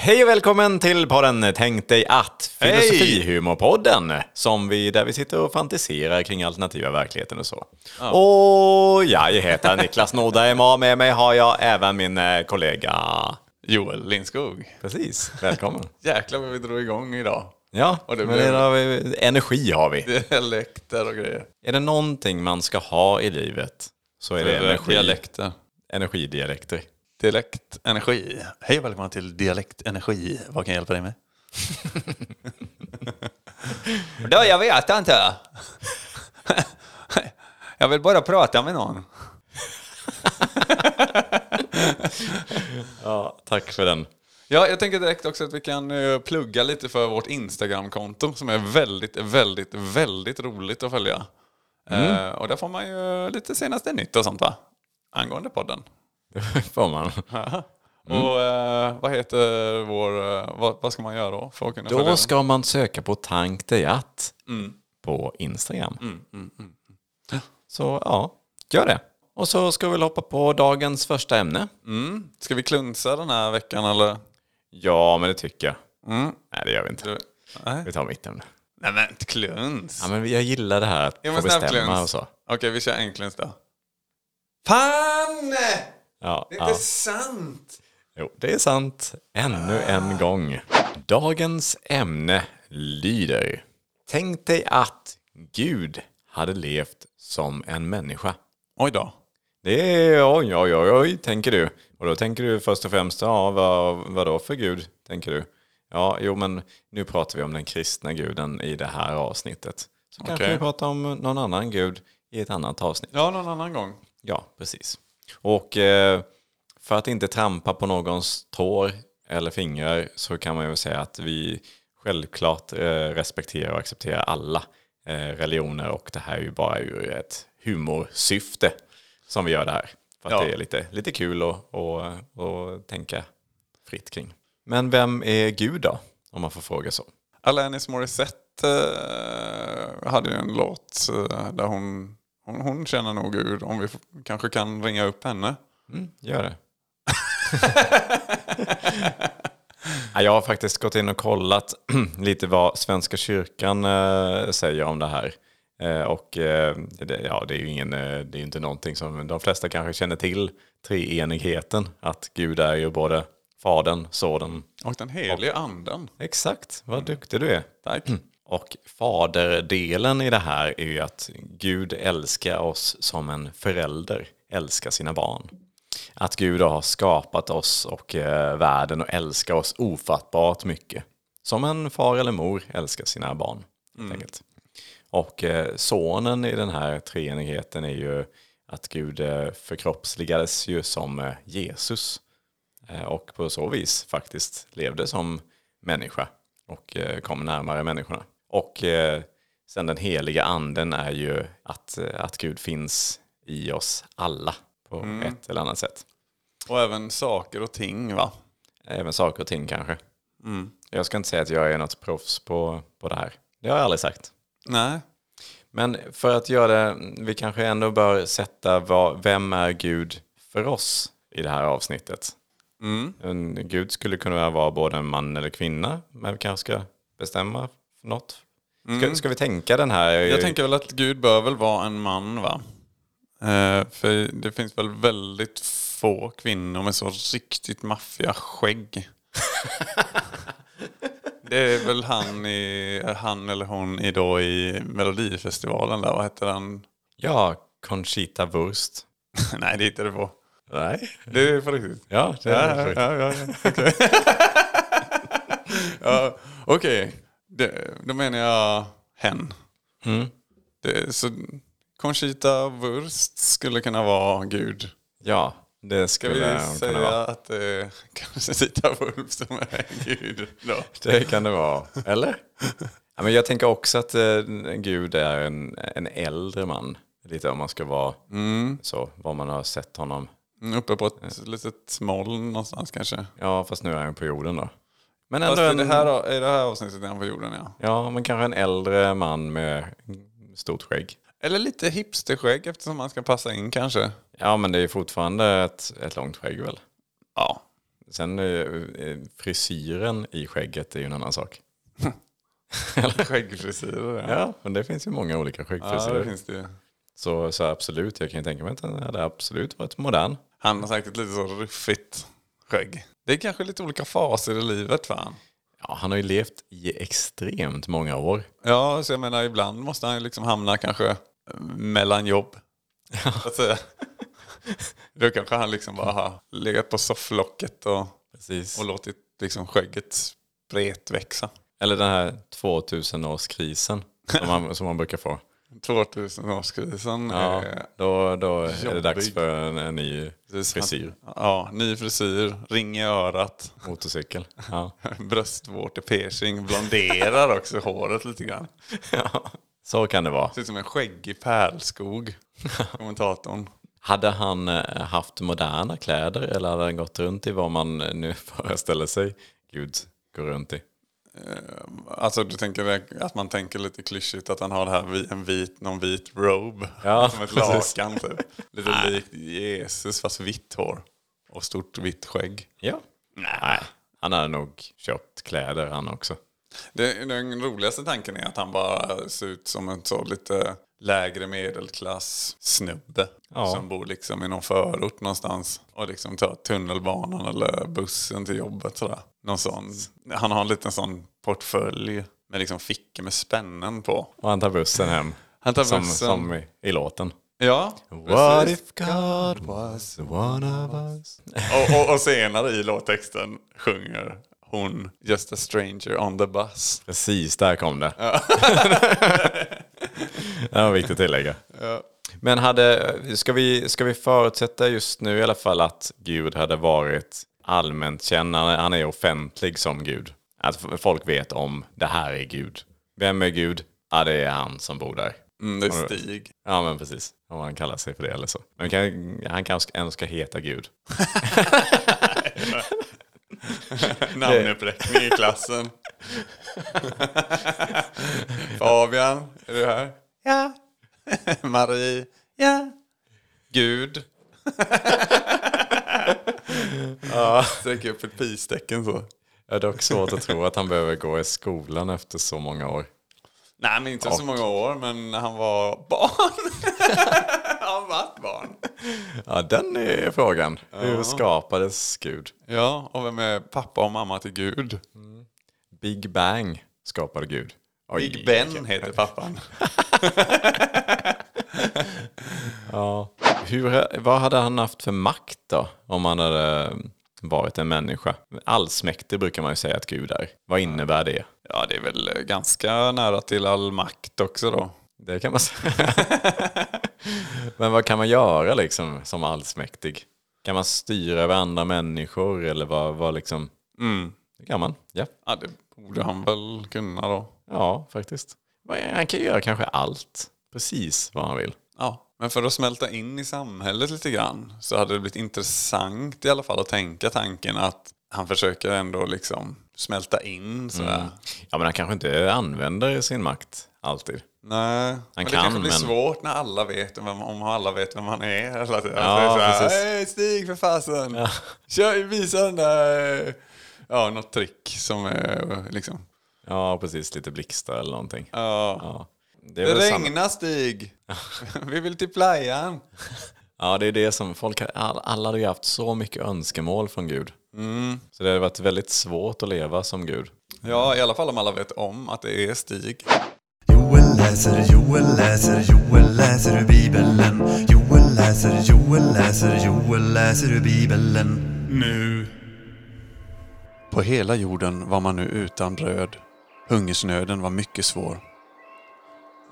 Hej och välkommen till podden Tänk dig att, filosofihumorpodden, som vi, där vi sitter och fantiserar kring alternativa verkligheten och så. Och jag heter Niklas Nordheim och med mig har jag även min eh, kollega... Joel Lindskog. Precis, välkommen. Jäklar vad vi drog igång idag. Ja, Och det men blev- det har vi, energi har vi. Dialekter och grejer. Är det någonting man ska ha i livet så är det Eller energi, dialekter. energidialekter. Dialekt, energi. Hej och välkommen till Dialekt, energi. Vad kan jag hjälpa dig med? Då, jag vet inte. Jag vill bara prata med någon. Ja, tack för den. Ja, jag tänker direkt också att vi kan eh, plugga lite för vårt Instagramkonto som är väldigt, väldigt, väldigt roligt att följa. Eh, och där får man ju lite senaste nytt och sånt va? Angående podden. Det får man. Och eh, vad heter vår... eh, vad, vad ska man göra då för att kunna Då den? ska man söka på Tank att på Instagram. Så ja, gör det. Och så ska vi väl hoppa på dagens första ämne. Mm. Ska vi klunsa den här veckan eller? Ja, men det tycker jag. Nej, det gör vi inte. Nej, Vi tar mitt ämne. Nej men kluns. Ja, men jag gillar det här att Ja, få bestämma och så. Okej, vi kör en kluns då. Fan! Ja, Det är ja. inte sant! Jo, det är sant. Ännu en gång. Dagens ämne lyder. Tänk dig att Gud hade levt som en människa. Oj då. Det är oj, oj, oj, oj, tänker du. Och då tänker du först och främst, ja, vad, vad då för Gud, tänker du? Ja, jo, men nu pratar vi om den kristna guden i det här avsnittet. Så kanske Okej. vi pratar om någon annan gud i ett annat avsnitt. Ja, någon annan gång. Ja, precis. Och eh, för att inte trampa på någons tår eller fingrar så kan man ju säga att vi självklart eh, respekterar och accepterar alla eh, religioner och det här är ju bara ur ett humorsyfte som vi gör det här. För att Ja. det är lite, lite kul att och, och tänka fritt kring. Men vem är Gud då? Om man får fråga så. Alanis Morissette hade ju en låt där hon, hon, hon känner nog Gud. Om vi kanske kan ringa upp henne. Mm, gör det. Ja, Jag har faktiskt gått in och kollat lite vad Svenska kyrkan eh, säger om det här. Eh, och eh, det, ja, det är ju ingen, eh, det är inte någonting som de flesta kanske känner till. Treenigheten, att Gud är ju både Fadern, Sonen. Och den helige anden. Exakt, vad duktig du är. Tack. Och faderdelen i det här är ju att Gud älskar oss som en förälder älskar sina barn. Att Gud har skapat oss och eh, världen och älskar oss ofattbart mycket. Som en far eller mor älskar sina barn. enkelt. Och eh, sonen i den här treenigheten är ju att Gud eh, förkroppsligades ju som Jesus. Och på så vis faktiskt levde som människa och kom närmare människorna. Och eh, sen den heliga anden är ju att, eh, att Gud finns i oss alla på ett eller annat sätt. Och även saker och ting va? Även saker och ting kanske. Jag ska inte säga att jag är något proffs på, på det här. Det har jag aldrig sagt. Nej. Men för att göra det, vi kanske ändå bör sätta vad, vem är Gud för oss i det här avsnittet. En Gud skulle kunna vara både en man eller kvinna, men vi kanske ska bestämma något. Ska, ska vi tänka den här? Jag tänker väl att Gud bör väl vara en man va? Eh, för det finns väl väldigt få kvinnor med så riktigt maffiga skägg. det är väl han, i, han eller hon i, då i Melodifestivalen där, vad heter den? Ja, Conchita Wurst. Nej det hittar du på. Nej. Det är på riktigt. Ja, det Ja, är ja, ja, ja, okej. ja, Okej, Det- då menar jag hen. Det, så Conchita Wurst skulle kunna vara Gud. Ja, det Ska skulle vi hon kunna säga vara. att det är Conchita Wurst som är Gud då? Det kan det vara. Eller? Ja, men jag tänker också att eh, Gud är en, en äldre man. Lite om man ska vara så, vad man har sett honom Mm, Uppe på ett litet moln någonstans kanske. Ja, fast nu är han på jorden då. Men Fast ändå i en, det här, i det här avsnittet är han på jorden ja. ja, men kanske en äldre man med stort skägg. Eller lite hipsterskägg eftersom han ska passa in kanske. Ja, men det är fortfarande ett, ett långt skägg väl? Ja. Sen eh, eh, frisyren i skägget är ju en annan sak. Skäggfrisyrer ja. Ja, men det finns ju många olika Ja, skäggfrisyrer. det finns det ju. så, så absolut, jag kan ju tänka mig att den hade absolut varit modern. Han har säkert lite så ruffigt skägg. Det är kanske lite olika faser i livet han. Ja, han har ju levt i extremt många år. Ja, så jag menar ibland måste han liksom hamna kanske mellan jobb. Så att säga. Då kanske han liksom bara har legat på sofflocket och, Precis. och låtit liksom skägget spretväxa. Eller den här 2000-årskrisen som man, som man brukar få. 2000-årskrisen. Ja, är- då, då är det Jobbig. dags för en, en ny frisyr. Ja, ny frisyr, ring i örat, Motorcykel. Ja. bröstvårtepiercing, blonderar också håret lite grann. ja, så kan det vara. Ser ut som en skäggig pärlskog, kommentatorn. Hade han eh, haft moderna kläder eller hade han gått runt i vad man nu föreställer sig Gud går runt i? Alltså du tänker att man tänker lite klyschigt att han har det här en vit, någon vit robe. Ja, som ett lakan typ. Lite likt Jesus fast vitt hår. Och stort vitt skägg. Ja. Nej, han hade nog köpt kläder han också. Det, den roligaste tanken är att han bara ser ut som en så lite lägre medelklass snubbe. Ja. Som bor liksom i någon förort någonstans. Och liksom tar tunnelbanan eller bussen till jobbet sådär. Någon sån. Han har en liten sån portfölj med liksom fickor med spännen på. Och han tar bussen hem. Han tar som, bussen. som i, i låten. Ja, What precis. if God was one of us? Och, och, och senare i låttexten sjunger hon Just a stranger on the bus. Precis, där kom det. det var viktigt att tillägga. Men hade, ska, vi, ska vi förutsätta just nu i alla fall att Gud hade varit allmänt känd, han är- offentlig som Gud. Att folk vet om det här är Gud. Vem är Gud? Ja, det är han som bor där. Mm, det är Stig. Ja, men precis. Om han kallar sig för det eller så. Men kan, han kanske ändå ska heta Gud. Namnuppräkning i klassen. Fabian, är du här? Ja. Marie? Ja. Gud? ja. Sträcker upp ett pistecken så. Det är dock svårt att tro att han behöver gå i skolan efter så många år. Nej, men inte så många år, men när han var barn. Han var barn. Ja, den är frågan. Hur skapades Gud? Ja, och vem är pappa och mamma till Gud? Big Bang skapade Gud. Oj, Big Ben heter pappan. Ja. Hur, vad hade han haft för makt då? Om han hade varit en människa? Allsmäktig brukar man ju säga att Gud är. Vad innebär det? Ja, det är väl ganska nära till all makt också då. Det kan man säga. Men vad kan man göra liksom som allsmäktig? Kan man styra över andra människor eller vad, vad liksom? Mm. Det kan man, ja. Ja, det borde han väl kunna då. Ja, faktiskt. Han kan göra kanske allt. Precis vad han vill. Ja, men för att smälta in i samhället lite grann så hade det blivit intressant i alla fall att tänka tanken att han försöker ändå liksom smälta in sådär. Ja, men han kanske inte använder sin makt alltid. Nej, men det kan, kanske blir men- svårt när alla vet vem, om alla vet vem han är. Hela tiden. Ja, Ja, så här, precis. Hej Stig för fasen! Kör, visa den där... Ja, något trick som är liksom... Ja, precis. Lite blixtar eller någonting. Ja. Ja. Det Det samma- regnar Stig! Vi vill till playan! Ja, det är det som folk har, all- alla hade ju haft så mycket önskemål från Gud. Mm. Så det hade varit väldigt svårt att leva som Gud. Ja, i alla fall om alla vet om att det är Stig. Läser, Joel läser, Joel läser ur Bibeln. Joel läser, Joel läser, Joel läser ur Bibeln. Nu. På hela jorden var man nu utan bröd. Hungersnöden var mycket svår.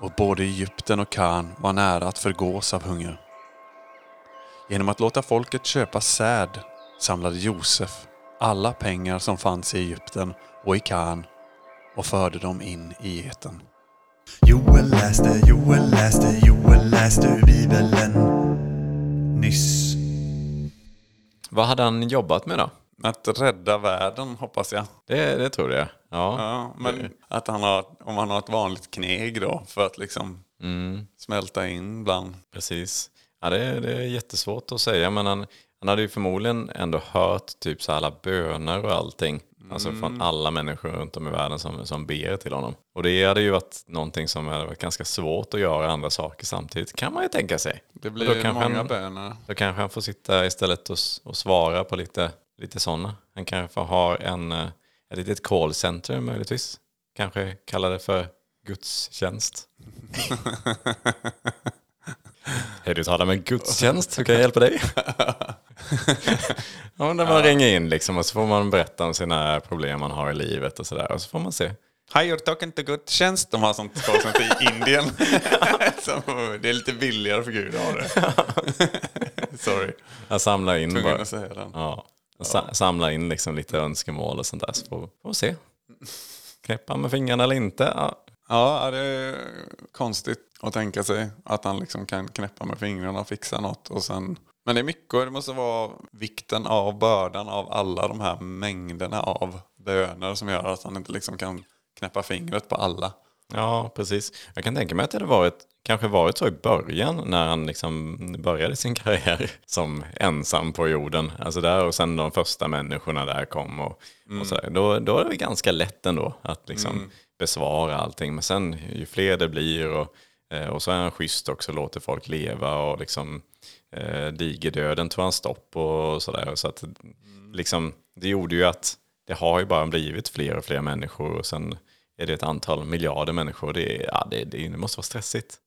Och både Egypten och Kan var nära att förgås av hunger. Genom att låta folket köpa säd samlade Josef alla pengar som fanns i Egypten och i Kan och förde dem in i eten. Joel läste, Joel läste, Joel läste ur Bibeln. Nyss. Vad hade han jobbat med då? Att rädda världen hoppas jag. Det, det tror jag. Ja. Ja, men att han har, om han har ett vanligt kneg då för att liksom smälta in bland. Precis. Ja, det, är- det är jättesvårt att säga, men han, han hade ju förmodligen ändå hört typ så alla böner och allting. Alltså från alla människor runt om i världen som, som ber till honom. Och det hade ju varit någonting som hade varit ganska svårt att göra andra saker samtidigt, kan man ju tänka sig. Det Och blir då många han, böner. Då kanske han får sitta istället och, och svara på lite, lite sådana. Han kanske får ha en, eh, ett litet callcenter möjligtvis. Kanske kalla det för gudstjänst. Hej, du talar med gudstjänst. Hur kan jag hjälpa dig? ja, men när man ringer in liksom och så får man berätta om sina problem man har i livet och sådär. Och så får man se. Hi, you're talking to gudstjänst. De har sånt callcenter i Indien. Så det är lite billigare för Gud att ha det. Sorry. Jag samlar in bara. att säga den. Ja. Sa- Samla in liksom lite önskemål och sånt där. Så får vi se. Knäppa med fingrarna eller inte. Ja. Ja, det är konstigt att tänka sig att han liksom kan knäppa med fingrarna och fixa något. Och sen... Men det är mycket och det måste vara vikten av bördan av alla de här mängderna av böner som gör att han inte liksom kan knäppa fingret på alla. Ja, precis. Jag kan tänka mig att det hade varit, kanske varit så i början när han liksom började sin karriär som ensam på jorden. Alltså där och sen de första människorna där kom och, och sådär. Då, då är det ganska lätt ändå att liksom besvara allting. Men sen ju fler det blir och, eh, och så är han schysst också, låter folk leva och liksom eh, digerdöden tog han stopp och sådär. Så att liksom, det gjorde ju att det har ju bara blivit fler och fler människor och sen är det ett antal miljarder människor. Det, ja, det, det måste vara stressigt.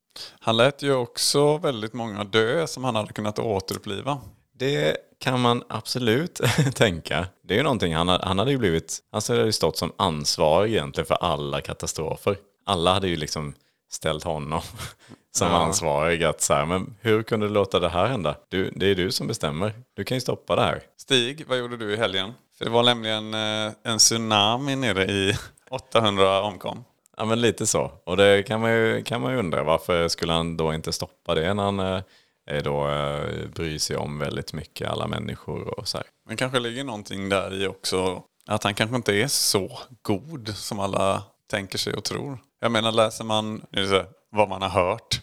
Han lät ju också väldigt många dö som han hade kunnat återuppliva. Det kan man absolut tänka. Det är ju någonting, han, ha- han hade ju blivit, han hade ju stått som ansvarig egentligen för alla katastrofer. Alla hade ju liksom ställt honom som ansvarig att så här, men hur kunde du låta det här hända? Du, det är du som bestämmer. Du kan ju stoppa det här. Stig, vad gjorde du i helgen? För det var nämligen eh, en tsunami nere i 800 omkom. Ja men lite så. Och det kan man ju, kan man ju undra varför skulle han då inte stoppa det när han eh, är då, eh, bryr sig om väldigt mycket alla människor och så här. Men kanske ligger någonting där i också att han kanske inte är så god som alla tänker sig och tror. Jag menar läser man här, vad man har hört.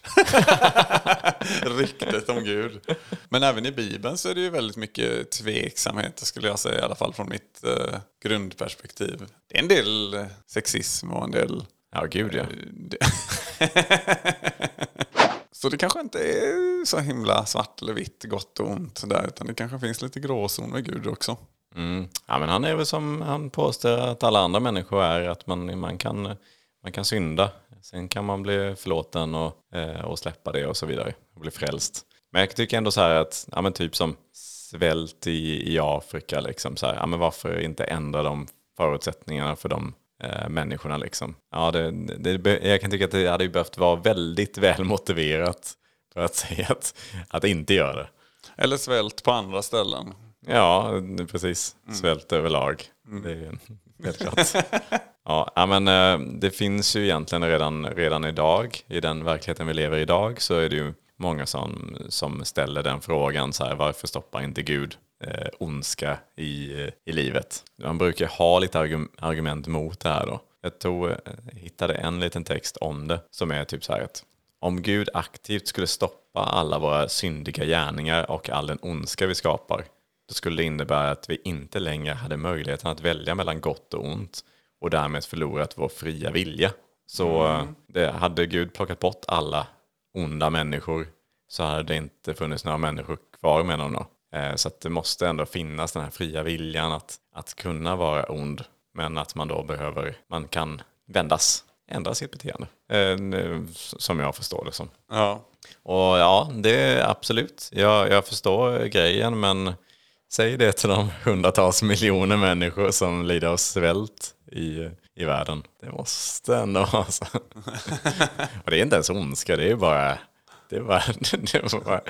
Ryktet om Gud. Men även i Bibeln så är det ju väldigt mycket tveksamhet skulle jag säga i alla fall från mitt eh, grundperspektiv. Det är en del eh, sexism och en del Ja gud ja. det- så det kanske inte är så himla svart eller vitt, gott och ont där, utan det kanske finns lite gråzon med Gud också. Mm. Ja men han är väl som han påstår att alla andra människor är. Att man, man, kan, man kan synda. Sen kan man bli förlåten och, eh, och släppa det och så vidare. Och bli frälst. Men jag tycker ändå så här att, ja men typ som svält i, i Afrika liksom så här. Ja men varför inte ändra de förutsättningarna för de eh, människorna liksom. Ja det, det, jag kan tycka att det hade behövt vara väldigt väl motiverat för att säga att, att inte göra det. Eller svält på andra ställen. Ja, precis. Svält överlag. Det är helt klart. ja, men eh, det finns ju egentligen redan, redan idag, i den verkligheten vi lever i idag, så är det ju många som, som ställer den frågan så här, varför stoppar inte Gud eh, ondska i, eh, i livet? Man brukar ha lite argum- argument mot det här då. Jag tog, eh, hittade en liten text om det som är typ så här att om Gud aktivt skulle stoppa alla våra syndiga gärningar och all den ondska vi skapar, då skulle det innebära att vi inte längre hade möjligheten att välja mellan gott och ont och därmed förlorat vår fria vilja. Så eh, det, hade Gud plockat bort alla onda människor så hade det inte funnits några människor kvar med honom. då. Eh, Så det måste ändå finnas den här fria viljan att, att kunna vara ond. Men att man då behöver, man kan vändas, ändra sitt beteende. Eh, Som jag förstår det som. Ja. Och ja, det är absolut. Jag, jag förstår grejen men säg det till de hundratals miljoner människor som lider av svält i, i världen. Det måste ändå vara så. Och det är inte ens ondska, det är bara, det är bara, det är bara,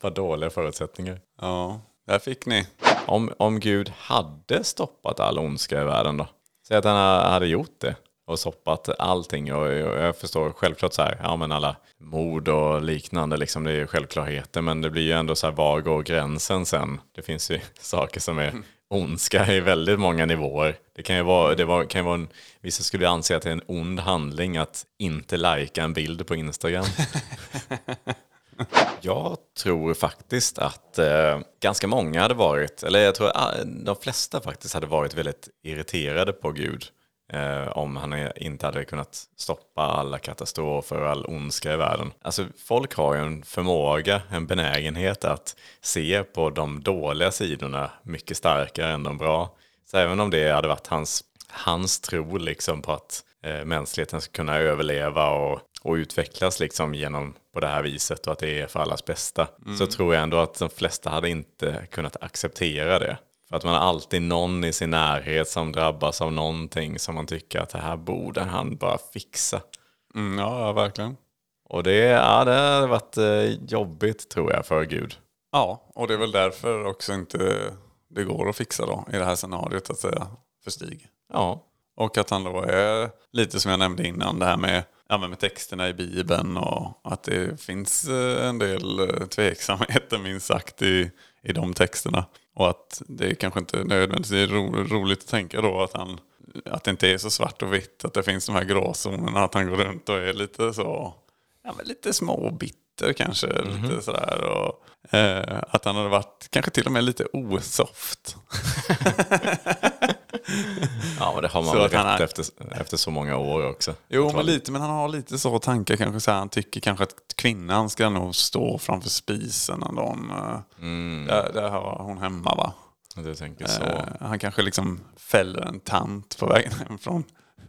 bara dåliga förutsättningar. ja, där fick ni. Om, om Gud hade stoppat all ondska i världen då? Säg att han hade gjort det. Och soppat allting. Och jag förstår självklart så här, ja men alla mord och liknande, liksom, det är ju självklarheter. Men det blir ju ändå så här, var går gränsen sen? Det finns ju saker som är ondska i väldigt många nivåer. Det kan ju vara, det var, kan ju vara en, vissa skulle anse att det är en ond handling att inte lajka en bild på Instagram. Jag tror faktiskt att eh, ganska många hade varit, eller jag tror ah, de flesta faktiskt hade varit väldigt irriterade på Gud. Eh, om han inte hade kunnat stoppa alla katastrofer och all ondska i världen. Alltså folk har ju en förmåga, en benägenhet att se på de dåliga sidorna mycket starkare än de bra. Så även om det hade varit hans, hans tro liksom på att eh, mänskligheten ska kunna överleva och, och utvecklas liksom genom på det här viset och att det är för allas bästa. Så tror jag ändå att de flesta hade inte kunnat acceptera det. För att man har alltid någon i sin närhet som drabbas av någonting som man tycker att det här borde han bara fixa. Mm, ja, verkligen. Och det, ja, det har varit eh, jobbigt tror jag för Gud. Ja, och det är väl därför också inte det går att fixa då i det här scenariot att säga för Stig. Ja, Och att han då är lite som jag nämnde innan det här med, ja, med texterna i Bibeln och att det finns eh, en del eh, tveksamheter minst sagt i, i de texterna. Och att det kanske inte nödvändigtvis är ro, roligt att tänka då att han att det inte är så svart och vitt, att det finns de här gråzonerna, att han går runt och är lite så, ja men lite småbitter kanske, lite sådär. Och, eh, att han hade varit kanske till och med lite osoft. ja och det har man Så väl rätt är- efter, efter så många år också. Jo, men lite, men han har lite så tankar kanske. Så här, han tycker kanske att kvinnan ska nog stå framför spisen när de... eh, Där, där har hon hemma va? Jag tänker så. Eh, han kanske liksom fäller en tant på vägen hem från,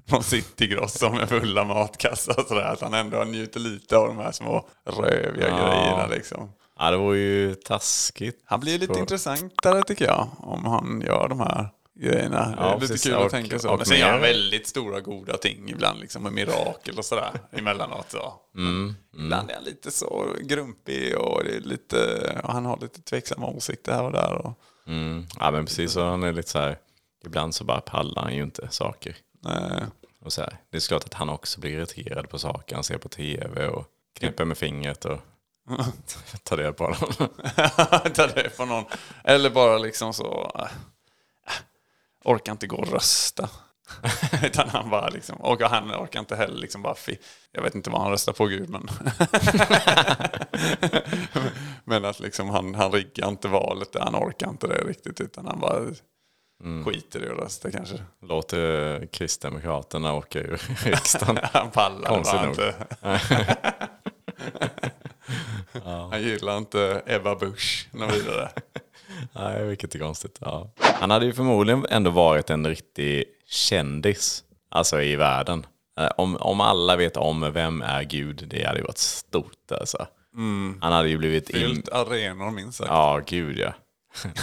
från Citygross som är fulla matkassar. Sådär, att han ändå njuter lite av de här små röviga Ja. grejerna liksom. Ja, det vore ju taskigt. Han blir lite För- intressantare tycker jag. Om han gör de här grejerna. Ja, det är lite precis. kul Och- att tänka så. och Men sen gör han väldigt stora goda ting ibland. Liksom med mirakel och sådär. emellanåt. Så. Mm, Ibland är han lite så grumpig och, det är lite, och han har lite tveksamma åsikter här och där. Och, Mm. Ja men precis, så han är lite så här. Ibland så bara pallar han ju inte saker. eh, Och så här, det är klart att han också blir irriterad på saker. Han ser på tv och knäpper med fingret och tar det på honom. ta det på någon. Eller bara liksom så... Orkar inte gå och rösta. Utan han bara liksom, och han orkar inte heller liksom bara, fi, jag vet inte vad han röstar på Gud men. men att liksom han, han riggar inte valet, han orkar inte det riktigt utan han bara skiter i att rösta kanske. Låter Kristdemokraterna åka ur riksdagen. Han pallar Konstigt bara nog. inte. Han gillar inte Ebba Busch något vidare. Nej, vilket är konstigt. Ja. Han hade ju förmodligen ändå varit en riktig kändis. Alltså i världen. Eh, Om, om alla vet om vem är Gud, det hade ju varit stort alltså. Han hade ju blivit in... Fyllt arenor minst sagt. Ja, gud ja.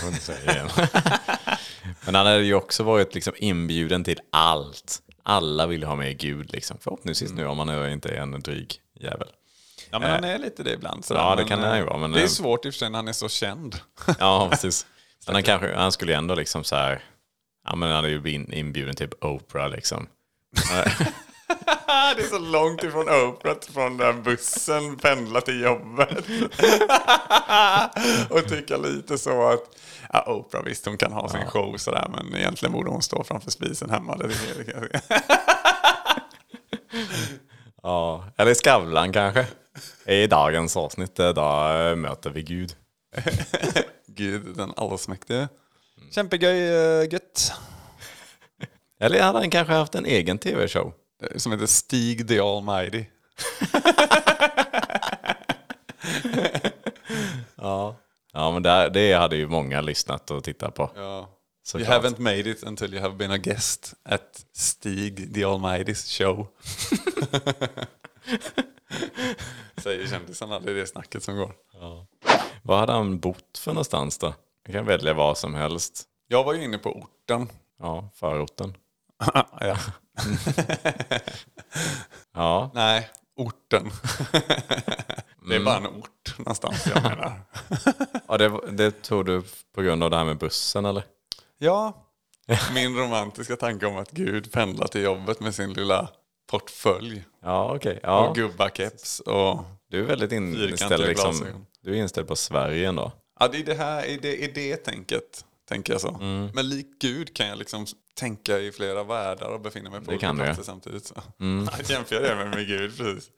Men han hade ju också varit liksom inbjuden till allt. Alla vill ha med Gud liksom. Förhoppningsvis nu om han inte är en dryg jävel. Ja men han är lite det ibland. sådär. Ja, det Men, kan han ju eh, vara, men, det är eh, svårt i och för sig när han är så känd. Ja, precis. Men han, kanske, han skulle ju ändå liksom så här... Ja, men han hade ju blivit inbjuden till Oprah liksom. det är så långt ifrån Oprah från den bussen pendla till jobbet. och tycka lite så att ja, Oprah visst hon kan ha sin show sådär men egentligen borde hon stå framför spisen hemma. Det är, Ja, eller Skavlan kanske. I dagens avsnitt, där då eh, möter vi Gud. Gud den allsmäktige. Kämpegöj uh, gött. Eller hade han kanske haft en egen tv-show? Eh, Som heter Stig the Almighty. Ja, men där, det hade ju många lyssnat och tittat på. Ja. You Såklart. haven't made it until you have been a guest at Stig the Almighty's show. Säger kändisarna, det är det snacket som går. Var hade han bott för någonstans då? Jag kan välja vad som helst. Jag var ju inne på orten. Ja, förorten. ja. Ja, Nej, orten. det är bara en ort någonstans jag menar. ja det, det tog du på grund av det här med bussen eller? Ja, Min romantiska tanke om att Gud pendlar till jobbet med sin lilla portfölj Ja, okej. Ja. och gubbakeps och... Du är väldigt inställd, liksom. Du är inställd på Sverige ändå. Ja, det är det här, är det, är det tänket, tänker jag så. Mm. Men lik Gud kan jag liksom tänka i flera världar och befinna mig på Det olika platser samtidigt. Så. Jag jämför det med, med Gud, precis.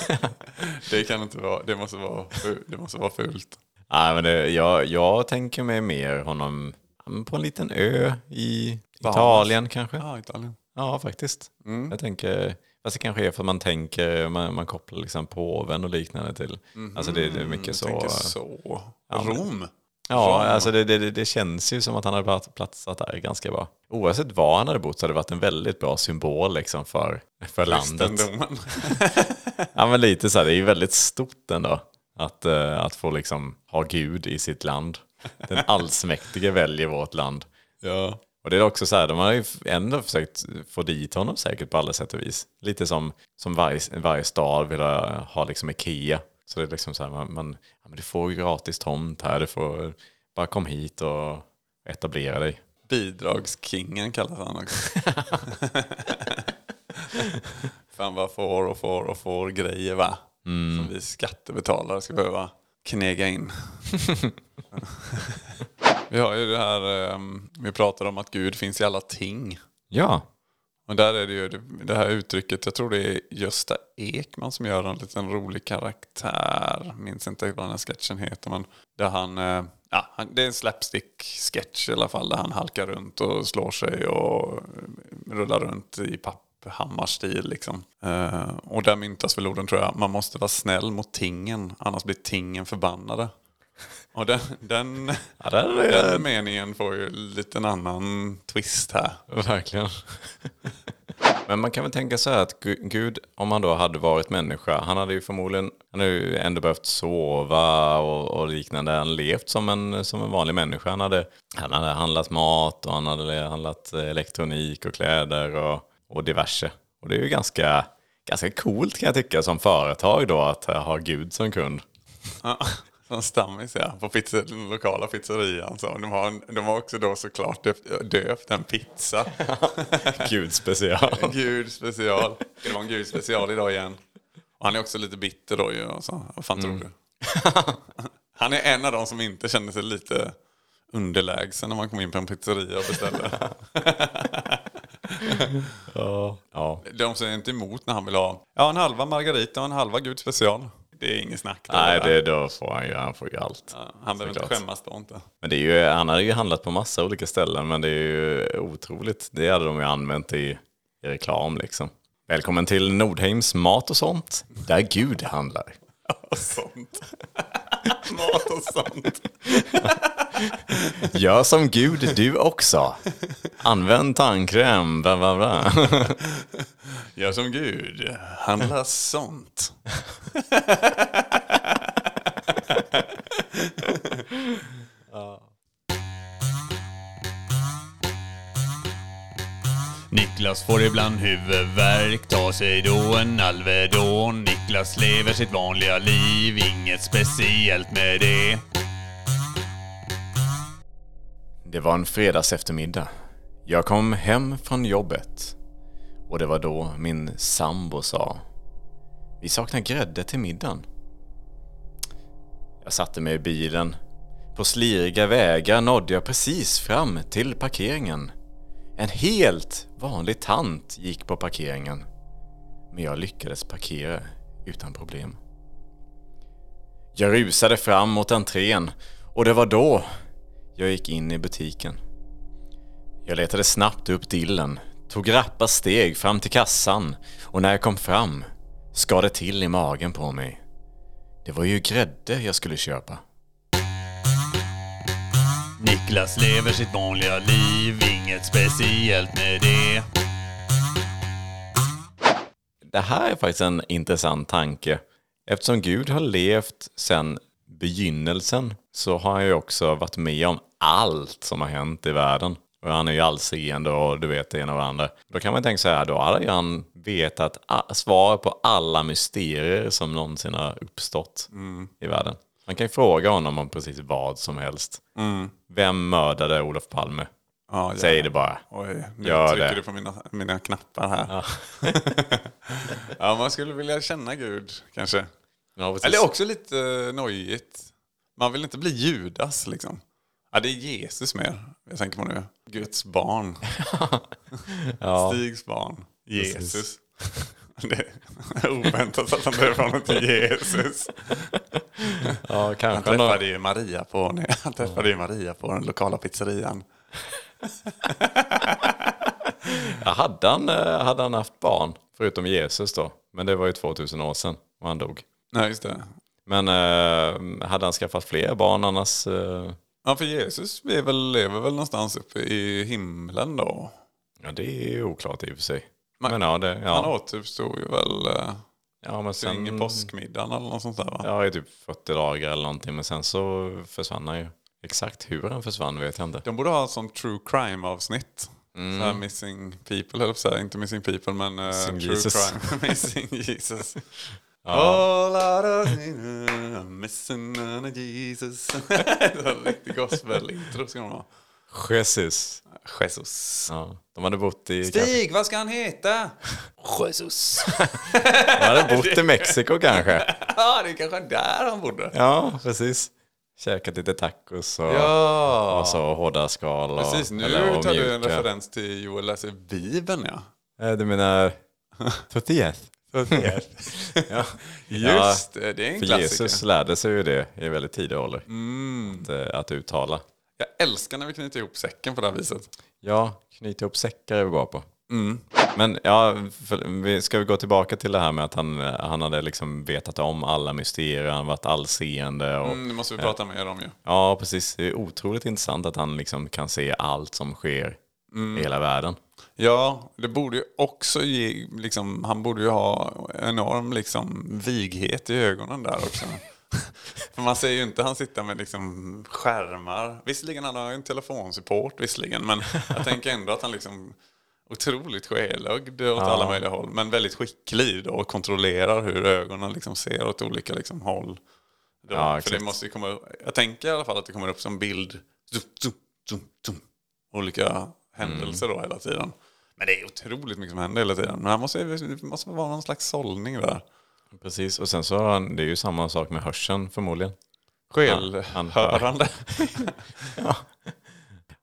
det kan inte vara, det måste vara, det måste vara fult. Nej, men det, jag, jag tänker mig mer honom på en liten ö i Italien kanske. Ja, Italien. Ja, faktiskt. Jag tänker, fast det kanske är för att man tänker, man, man kopplar liksom påven och liknande till. Alltså det, det är mycket så. tänker så. Rom. Ja, alltså det, det, det känns ju som att han hade plats- platsat där ganska bra. Oavsett var han hade bott så hade det varit en väldigt bra symbol liksom för, för landet. Ja, men lite så här, det är ju väldigt stort ändå. Att, eh, att få liksom ha Gud i sitt land. Den allsmäktige väljer vårt land. ja. Och det är också så här, de har ju ändå försökt få dit honom säkert på alla sätt och vis. Lite som, som varje, varje stad vill ha, ha liksom Ikea. Så det är liksom så här, man, man, ja, men du får gratis tomt här, du får bara kom hit och etablera dig. Bidragskingen kallas han också. Fan vad får och får och får grejer va? Som vi skattebetalare ska behöva knega in. vi har ju det här, ehm, vi pratar om att Gud finns i alla ting. Ja, Och där är det ju det, här uttrycket, jag tror det är Gösta Ekman som gör en liten rolig karaktär. Minns inte vad den här sketchen heter men där han, eh, ja, det är en slapstick-sketch i alla fall där han halkar runt och slår sig och eh, rullar runt i papphammarstil liksom. Eh, och där myntas väl orden tror jag, man måste vara snäll mot tingen annars blir tingen förbannade. Och den, den, ja är den meningen får ju lite en annan twist här. Verkligen. Men man kan väl tänka så här att Gu- Gud, om han då hade varit människa, han hade ju förmodligen, han hade ju ändå behövt sova och, och liknande. Han levt som en, som en vanlig människa. Han hade, han hade handlat mat och han hade handlat elektronik och kläder och, och diverse. Och det är ju ganska, ganska coolt kan jag tycka som företag då att eh, ha Gud som kund. Ja, som stammis ja, på pizza, den lokala pizzerian. Så de, har, de har också då såklart döpt, döpt en pizza. Gud special. Gud special. Det vara en Gud special idag igen? Och han är också lite bitter då ju. och Så. Vad fan tror du? Han är en av de som inte känner sig lite underlägsen när man kommer in på en pizzeria och beställer. Ja. De säger inte emot när han vill ha ja, en halva margarita och en halva Gud special. Det är ingen snack. Då, Nej, det, då får han ju, han får ju allt. Ja, han behöver inte skämmas då inte. Men det är ju, han hade ju handlat på massa olika ställen, men det är ju otroligt. Det hade de ju använt i, i reklam liksom. Välkommen till Nordheims mat och sånt, där Gud handlar. Och sånt. Mat och sånt. Gör som Gud du också. Använd tandkräm, bla bla bla. Gör som Gud. Handla sånt. Niklas får ibland huvudvärk, tar sig då en Alvedon. Niklas lever sitt vanliga liv, inget speciellt med det. Det var en fredags eftermiddag. Jag kom hem från jobbet. Och det var då min sambo sa. Vi saknar grädde till middagen. Jag satte mig i bilen. På sliriga vägar nådde jag precis fram till parkeringen. En helt vanlig tant gick på parkeringen. Men jag lyckades parkera utan problem. Jag rusade fram mot entrén och det var då jag gick in i butiken. Jag letade snabbt upp dillen, tog rappa steg fram till kassan och när jag kom fram skar det till i magen på mig. Det var ju grädde jag skulle köpa. Niklas lever sitt vanliga liv, inget speciellt med det. Det här är faktiskt en intressant tanke. Eftersom Gud har levt sedan begynnelsen så har han ju också varit med om allt som har hänt i världen. Och han är ju allseende och du vet det ena och det andra. Då kan man tänka så här, då hade ju han vetat svar på alla mysterier som någonsin har uppstått i världen. Man kan ju fråga honom om precis vad som helst. Vem mördade Olof Palme? Ja, Säg det bara. Oj, nu Gör trycker det. du på mina, mina knappar här. Ja. man skulle vilja känna Gud kanske. Ja, precis. Eller också lite uh, nojigt. Man vill inte bli Judas liksom. Ja, det är Jesus mer. Jag tänker på nu. Guds barn. ja. Stigs barn. Jesus. Det är oväntat att han döper honom till Jesus. ja, Han kanske. träffade ju Maria på, nej, han träffade ju Maria på den lokala pizzerian. Ja, hade, han, eh, hade han haft barn, förutom Jesus då? Men det var ju 2000 år sedan och han dog. Nej, just det. Men eh, hade han skaffat fler barn annars? Eh, Ja, för Jesus är väl, lever väl någonstans uppe i himlen då. ja, det är oklart i och för sig. Men- Men ja, det, Han ja. återuppstod ju väl eh, ja men kring sen, påskmiddagen eller något sånt där va? Ja, i typ 40 dagar eller någonting. Men sen så försvann han ju. Exakt hur han försvann vet jag inte. De borde ha sånt true crime avsnitt. Så här missing people, att säga. Inte missing people men uh, Missing true Jesus. crime. missing Jesus. I'm missing Jesus. Riktig gospel-intro ska de ha. Jesus. Jesus. Ja, de hade bott i... Stig, vad ska han heta? Jesus. de hade bott i Mexiko kanske. Ja, det är kanske där han bodde. Ja, precis. Käkat lite tacos och, Ja, och så hårda skal. Och, precis. Nu eller- tar du en referens till Joel läser Bibeln ja. Eh, Du menar tortillas? ja. Just det, det är en För klassiker. Jesus lärde sig ju det i väldigt tidig ålder. Mm. Att, eh, att uttala. Jag älskar när vi knyter ihop säcken på det här viset. Ja, knyta ihop säckar är vi bra på. Mm. Men ja, för, vi ska vi gå tillbaka till det här med att han, han hade liksom vetat om alla mysterier, han varit allseende. Och, Mm, det måste vi prata mer om ju. Ja, precis. Det är otroligt intressant att han liksom kan se allt som sker Mm. i hela världen. Ja, det borde ju också ge, liksom, han borde ju ha enorm liksom, vighet i ögonen där också. För man ser ju inte han sitta med liksom, skärmar. Visserligen han har ju en telefonsupport visserligen, men jag tänker ändå att han liksom otroligt skelögd åt alla möjliga håll. Men väldigt skicklig då, och kontrollerar hur ögonen liksom ser åt olika liksom, håll. Då. Ja, För det måste komma, jag tänker i alla fall att det kommer upp som bild. Zoom, zoom, zoom. Olika händelser då hela tiden. Men det är otroligt mycket som händer hela tiden. Men här måste, det måste vara någon slags sållning där. Precis, och sen så han, det är ju samma sak med hörseln förmodligen. Skel, han hör.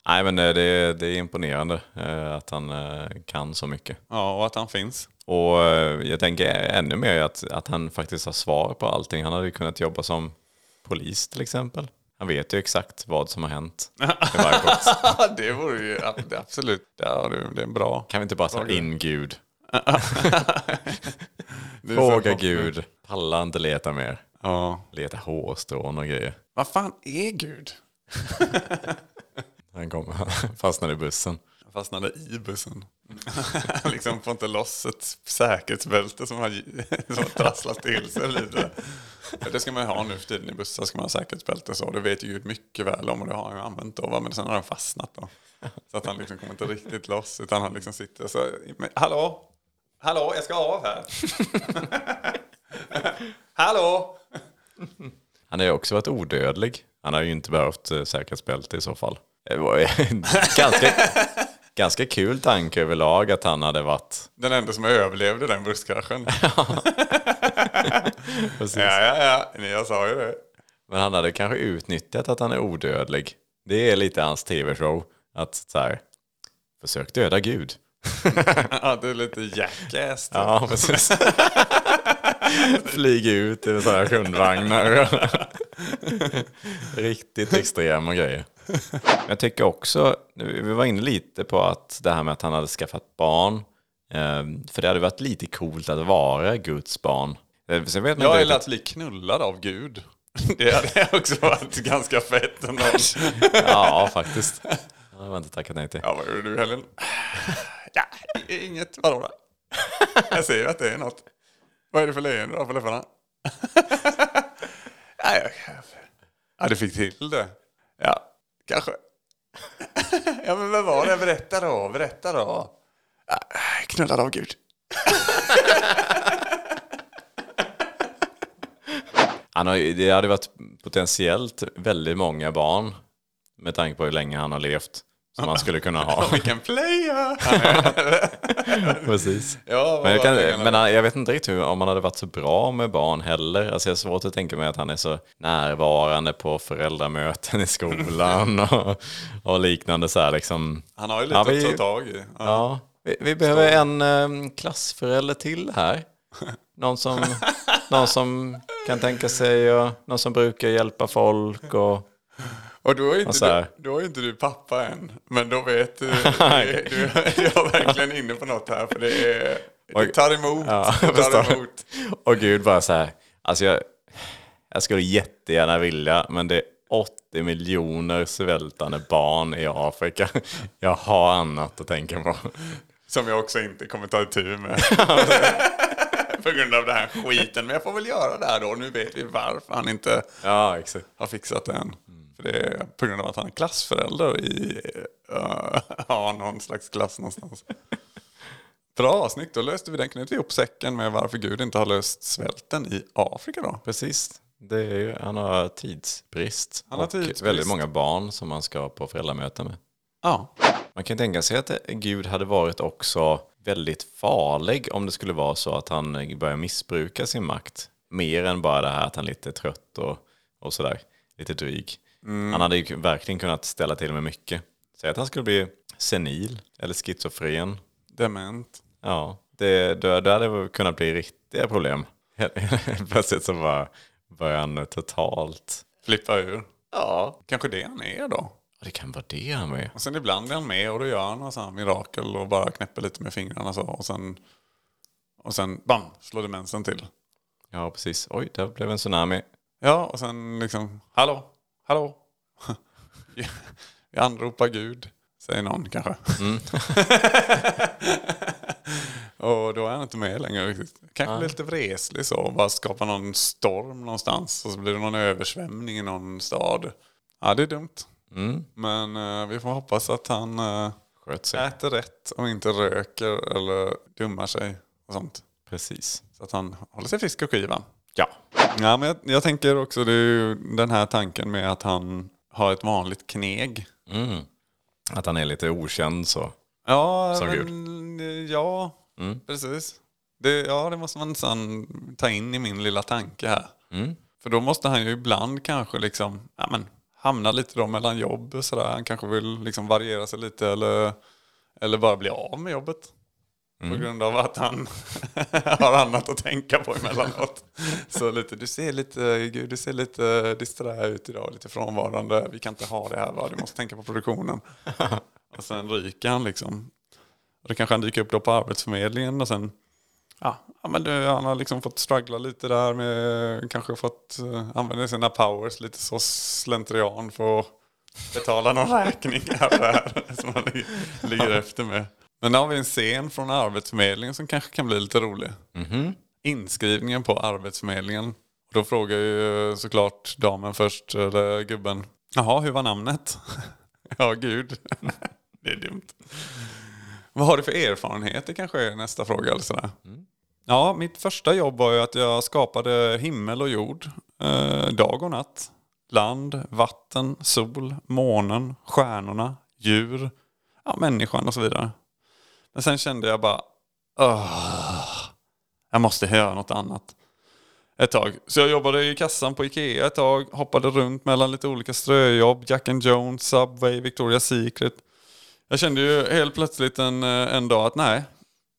Nej men eh, det, är- det är imponerande eh, att han eh, kan så mycket. Ja, och att han finns. Och jag tänker ännu mer att, att han faktiskt har svar på allting. Han hade ju kunnat jobba som polis till exempel. Han vet ju exakt vad som har hänt. i varje brott. det vore ju ja, absolut, det är, det är en bra. Kan vi inte bara ta in Gud? Fråga Gud. Pallar inte leta mer. Ja. Leta hårstrån och grejer. Vad fan är Gud? Han kom, fastnade i bussen. Jag fastnade i bussen. Han liksom får inte loss ett säkerhetsbälte som har, som har trasslat till sig lite. Det ska man ha nu för tiden i bussar, ska man ha säkerhetsbälte så. Det vet ju Gud mycket väl om och det har han ju använt då. Men sen har den fastnat då. Så att han liksom kommer inte riktigt loss utan han liksom sitter så. Men, hallå? Hallå, jag ska av här. hallå? Han har ju också varit odödlig. Han har ju inte behövt eh, säkerhetsbälte i så fall. Det var ganska, ganska kul tanke överlag att han hade varit... Den enda som överlevde den busskraschen. Ja, ja, ja. Jag sa ju det. Men han hade kanske utnyttjat att han är odödlig. Det är lite hans tv-show. Att så här, försök döda Gud. Ja, det är lite jackass. typ. Ja, precis. Flyga ut i sådana här hundvagnar. Riktigt extrema grejer. Jag tycker också, vi var inne lite på att det här med att han hade skaffat barn. eh, För det hade varit lite coolt att vara Guds barn. Eh, Sen vet man Jag inte eller att bli knullad av Gud. Det hade också varit ganska fett ändå. Ja, faktiskt. Det var inte tackat nej till. Ja, vad gjorde du i helgen? Ja, inget. Vadå då? Jag ser ju att det är något. Vad är det för leende då på läpparna? Ja, du fick till det. Ja, kanske. Ja, men vad var det? Berätta då. Berätta då. Ja, Knullad av Gud. Han har, det hade varit potentiellt väldigt många barn med tanke på hur länge han har levt. Som man skulle kunna ha. Vilken player! Precis. Ja, Men jag, kan, men jag vet inte riktigt hur- om han hade varit så bra med barn heller. Alltså jag har svårt att tänka mig att han är så närvarande på föräldramöten i skolan och, och liknande. Så här, liksom. Han har ju lite Ja, vi- att ta tag i. Ja. Ja, vi, vi behöver en um, klassförälder till här. Någon som, någon som kan tänka sig och någon som brukar hjälpa folk. Och, Och då är, inte Och så här. du, då är inte du pappa än. Men då vet du, du, du är verkligen inne på något här. För det, är, det tar emot. Ja, tar emot. och Gud bara så här. Alltså jag, jag skulle jättegärna vilja, men det är 80 miljoner svältande barn i Afrika. Jag har annat att tänka på. Som jag också inte kommer ta itu med. på grund av den här skiten. Men jag får väl göra det här då. Nu vet vi varför han inte Ja, har fixat det än. Det är på grund av att han är klassförälder i uh, ja, någon slags klass någonstans. Bra, snyggt. Då löste vi den. Knöt vi ihop säcken med varför Gud inte har löst svälten i Afrika då. Precis. Det är ju, han har tidsbrist. Han har och tidsbrist. väldigt många barn som man ska på föräldramöten med. Ja. Man kan tänka sig att Gud hade varit också väldigt farlig om det skulle vara så att han börjar missbruka sin makt. Mer än bara det här att han är lite trött och, och sådär. Lite dryg. Han hade ju verkligen kunnat ställa till med mycket. Säg att han skulle bli senil eller schizofren. Dement. Ja, det, det, det hade väl kunnat bli riktiga problem. Plötsligt så bara börjar han totalt... Flippa ur. Ja. Kanske det han är då. Det kan vara det han är. Och sen ibland är han med och då gör han här mirakel och bara knäpper lite med fingrarna så. Och sen, och sen bam, slår demensen till. Ja, precis. Oj, där blev en tsunami. Ja, och sen liksom, hallå, hallå. Vi anropar Gud, säger någon kanske. och då är han inte med längre riktigt. Kanske blir lite vreslig så, och bara skapar någon storm någonstans. Och så blir det någon översvämning i någon stad. Ja, det är dumt. Men eh, vi får hoppas att han Sköt sig. äter rätt och inte röker eller dummar sig och sånt. Precis. Så att han håller sig frisk och skiva. Ja. Ja, men jag, jag tänker också det är ju den här tanken med att han har ett vanligt kneg. Mm. Att han är lite okänd så. Ja, Som men, ja precis. Det, ja, det måste man nästan ta in i min lilla tanke här. För då måste han ju ibland kanske liksom, ja, men, hamna lite då mellan jobb och sådär. Han kanske vill liksom variera sig lite eller, eller bara bli av med jobbet. På grund av att han har annat att tänka på emellanåt. Så lite, du ser lite, gud, du ser lite disträ ut idag, lite frånvarande. Vi kan inte ha det här va, du måste tänka på produktionen. Och sen ryker han liksom. Och då kanske han dyker upp då på Arbetsförmedlingen och sen Ja, men det, han har liksom fått struggla lite där med, kanske fått uh, använda sina powers lite så slentrian för att betala någon räkning här och där som han ligger efter med. Men nu har vi en scen från Arbetsförmedlingen som kanske kan bli lite rolig. Inskrivningen på Arbetsförmedlingen. Då frågar ju såklart damen först, eller gubben, jaha, hur var namnet? ja, gud. det är dumt. Vad har du för erfarenheter kanske är nästa fråga. Eller sådär. Ja, mitt första jobb var ju att jag skapade himmel och jord. Eh, dag och natt. Land, vatten, sol, månen, stjärnorna, djur, ja, människan och så vidare. Men sen kände jag bara, "Åh, jag måste göra något annat. Ett tag. Så jag jobbade i kassan på Ikea ett tag, hoppade runt mellan lite olika ströjobb, Jack and Jones, Subway, Victoria's Secret. Jag kände ju helt plötsligt en, eh, en dag att nej,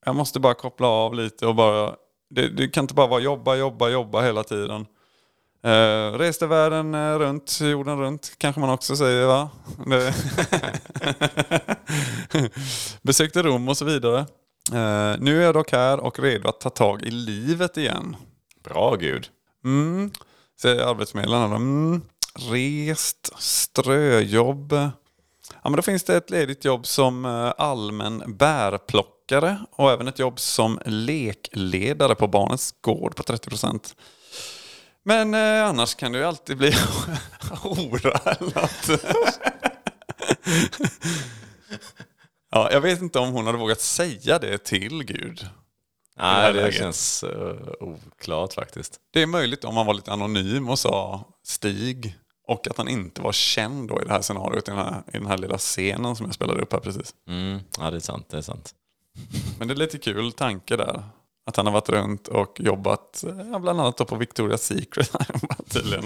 jag måste bara koppla av lite och bara, det, det kan inte bara vara jobba, jobba, jobba hela tiden. Uh, reste världen eh, runt, jorden runt kanske man också säger va? Besökte Rom och så vidare. Eh, nu är jag dock här och redo att ta tag i livet igen. Bra Gud. Mm. Säger arbetsförmedlaren. Mm. Rest, ströjobb. Ja, men då finns det ett ledigt jobb som allmän bärplockare och även ett jobb som lekledare på barnets gård på 30 procent. Men eh, annars kan det ju alltid bli hora eller något. ja, jag vet inte om hon hade vågat säga det till Gud. Nej, det läget. känns uh, oklart faktiskt. Det är möjligt om man var lite anonym och sa Stig. Och att han inte var känd då i det här scenariot, i den här, i den här lilla scenen som jag spelade upp här precis. Mm, ja, det är sant. Det är sant. Men det är lite kul tanke där. Att han har varit runt och jobbat, ja, bland annat på Victoria's Secret. tydligen.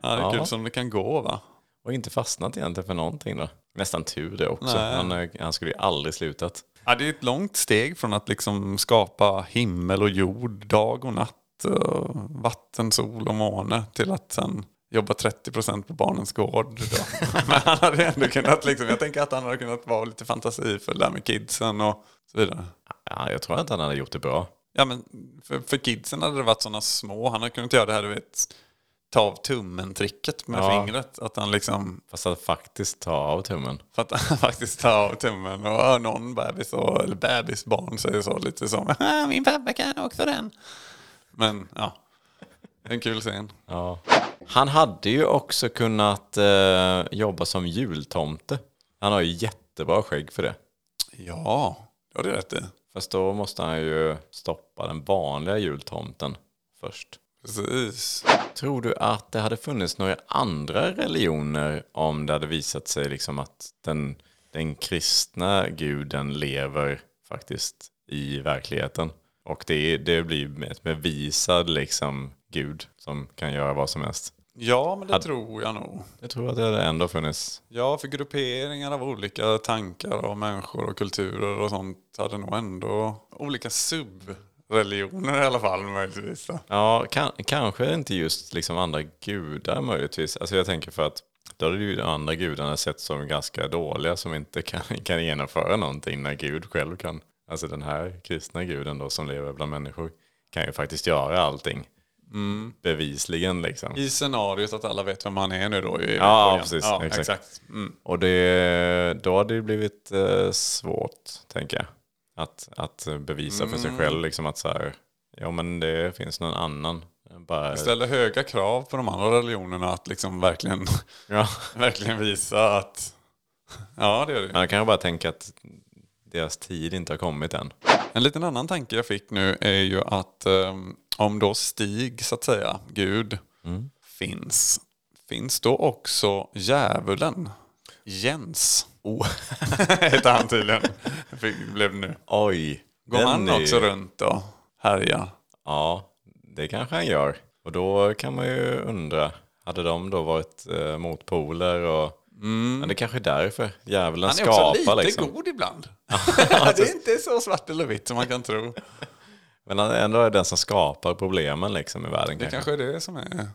Ja, det är Ja. kul som det kan gå va? Och inte fastnat egentligen för någonting då. Nästan tur det också. Han, eh, han skulle ju aldrig slutat. Ja, det är ett långt steg från att liksom skapa himmel och jord, dag och natt, och vatten, sol och måne till att sen jobba 30% på barnens gård. Då. Men han hade ändå kunnat, liksom, jag tänker att han hade kunnat vara lite fantasifull där med kidsen och så vidare. Ja, jag tror inte han hade gjort det bra. Ja, men för, för kidsen hade det varit sådana små, han hade kunnat göra det här, du vet, ta av tummen-tricket med Ja. fingret. Att han liksom, Fast att faktiskt ta av tummen. för att han faktiskt tar av tummen och någon bebis, och, eller bebisbarn säger så lite som "Ah, min pappa kan också den. Men ja, en kul scen. Ja. Han hade ju också kunnat eh, jobba som jultomte. Han har ju jättebra skägg för det. Ja, det har du rätt i. Fast då måste han ju stoppa den vanliga jultomten först. Precis. Tror du att det hade funnits några andra religioner om det hade visat sig liksom att den, den kristna guden lever faktiskt i verkligheten? Och det, det blir ett bevisad liksom gud som kan göra vad som helst. Ja, men det Hade- tror jag nog. Jag tror att det hade ändå funnits. Ja, för grupperingar av olika tankar och människor och kulturer och sånt hade nog ändå olika subreligioner i alla fall möjligtvis. Då. Ja, kan, kanske inte just liksom andra gudar möjligtvis. Alltså jag tänker för att då hade ju de andra gudarna sett som ganska dåliga som inte kan, kan genomföra någonting när Gud själv kan. Alltså den här kristna guden då som lever bland människor kan ju faktiskt göra allting. Bevisligen liksom. I scenariot att alla vet vem han är nu då. I Ja, början. precis. Ja, Exakt. exakt. Mm. Och det, då hade det blivit eh, svårt, tänker jag. Att, att bevisa för sig själv liksom att så här, ja men det finns någon annan. Bara, Det ställer höga krav på de andra religionerna att liksom verkligen, ja. verkligen visa att... Ja, det är det. Man kan ju bara tänka att deras tid inte har kommit än. En liten annan tanke jag fick nu är ju att ehm, om då Stig, så att säga, Gud, finns, finns då också djävulen? Jens. Oh. Heter han tydligen. Fick, blev nu. Oj. Går han är- också runt och härjar? Ja, det kanske han gör. Och då kan man ju undra, hade de då varit eh, motpoler? Och, Men det kanske är därför djävulen Han är också skapar lite liksom. god ibland. det är inte så svart eller vitt som man kan tro. Men han är ändå den som skapar problemen liksom i världen Det kanske. är det som är...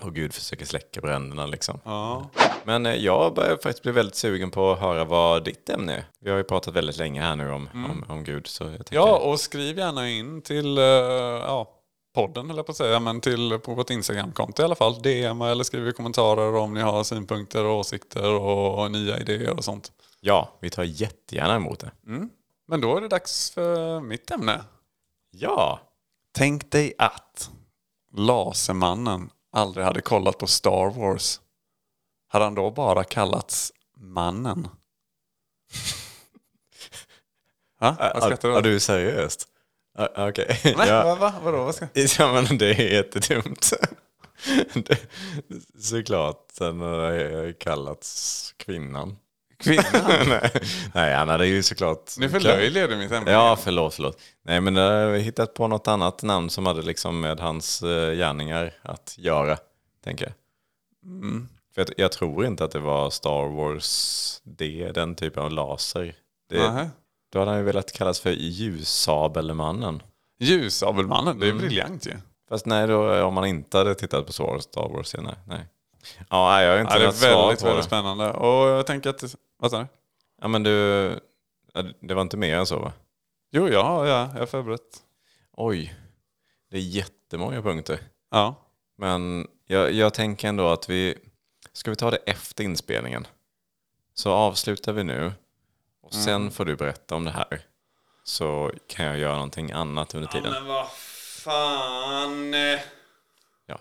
Och Gud försöker släcka bränderna liksom. Ja. Men eh, jag börjar faktiskt bli väldigt sugen på att höra vad ditt ämne är. Vi har ju pratat väldigt länge här nu om, om, om Gud. Så jag tänker, ja, och skriv gärna in till eh, ja, podden, eller på att säga, men till på vårt Instagramkonto i alla fall. DM eller skriv i kommentarer om ni har synpunkter och åsikter och nya idéer och sånt. ja, vi tar jättegärna emot det. Men då är det dags för mitt ämne. Ja, Tänk dig att Lasermannen aldrig hade kollat på Star Wars. Hade han då bara kallats Mannen? Va? Vad är, skrattar du är åt? du seriöst? Ah, Okej. Nej, ja. va, va? Vadå? Vad ska... ja, men det är jättedumt. det, såklart, sen har kallats kvinnan. Kvinnan? nej, han hade ju såklart... Nu förlöjligar du mitt ämne. Ja, förlåt, förlåt. Nej, men jag har hittat på något annat namn som hade liksom med hans eh, gärningar att göra, tänker jag. Mm. För jag, jag tror inte att det var Star Wars, det, den typen av laser. Det, då hade han ju velat kallas för ljussabelmannen. Ljusabelmannen, det Mm. är briljant ju. Fast nej, då, om man inte hade tittat på Star Star Wars, ja, nej. nej. Ja, jag har inte Ja, det är väldigt, på väldigt det. spännande. Och jag tänker att... Vad sa du? Ja, men du, ja, det var inte mer än så va? Jo, ja, ja, jag är förberett. Oj, det är jättemånga punkter. Ja. Men jag, jag tänker ändå att vi... Ska vi ta det efter inspelningen? Så avslutar vi nu. Och sen får du berätta om det här. Så kan jag göra någonting annat under tiden. men vad fan... Ja.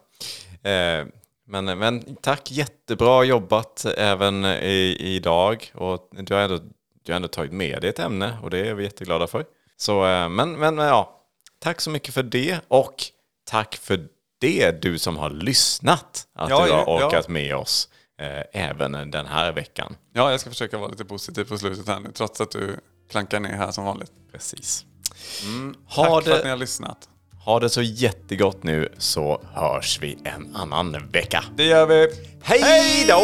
Eh, men, men tack, jättebra jobbat även i, idag. Och du har, ändå, du har ändå tagit med dig ett ämne och det är vi jätteglada för. Så, eh, men, men ja, tack så mycket för det och tack för det du som har lyssnat. Att Ja, du har ja, ja. orkat med oss eh, även den här veckan. Ja, jag ska försöka vara lite positiv på slutet här nu, trots att du klankar ner här som vanligt. Precis. Tack Ha, för att ni det, har lyssnat. Ha det så jättegott nu så hörs vi en annan vecka. Det gör vi. Hej då!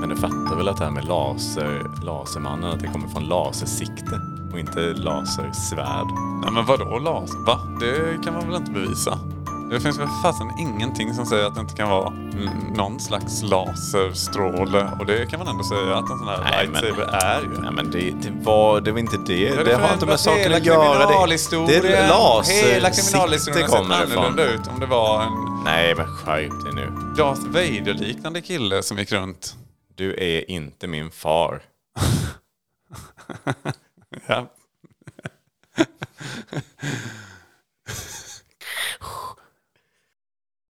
Men du fattar väl att det här med laser, lasermannen, att det kommer från lasersikte och inte lasersvärd? Nej men vadå laser? Va? Det kan man väl inte bevisa? Det finns väl fasen ingenting som säger att det inte kan vara någon slags laserstråle. Och det kan man ändå säga att en sån här Nej, men- lightsaber är ju. Nej men det, det, var, det var inte det. Ja, det har inte med saken att göra. Det, det är lasersikte Hela kriminalhistorien kommer sett det annorlunda ut om det var en Nej men skärp dig nu. Darth Vader-liknande kille som gick runt. Du är inte min far. Ja.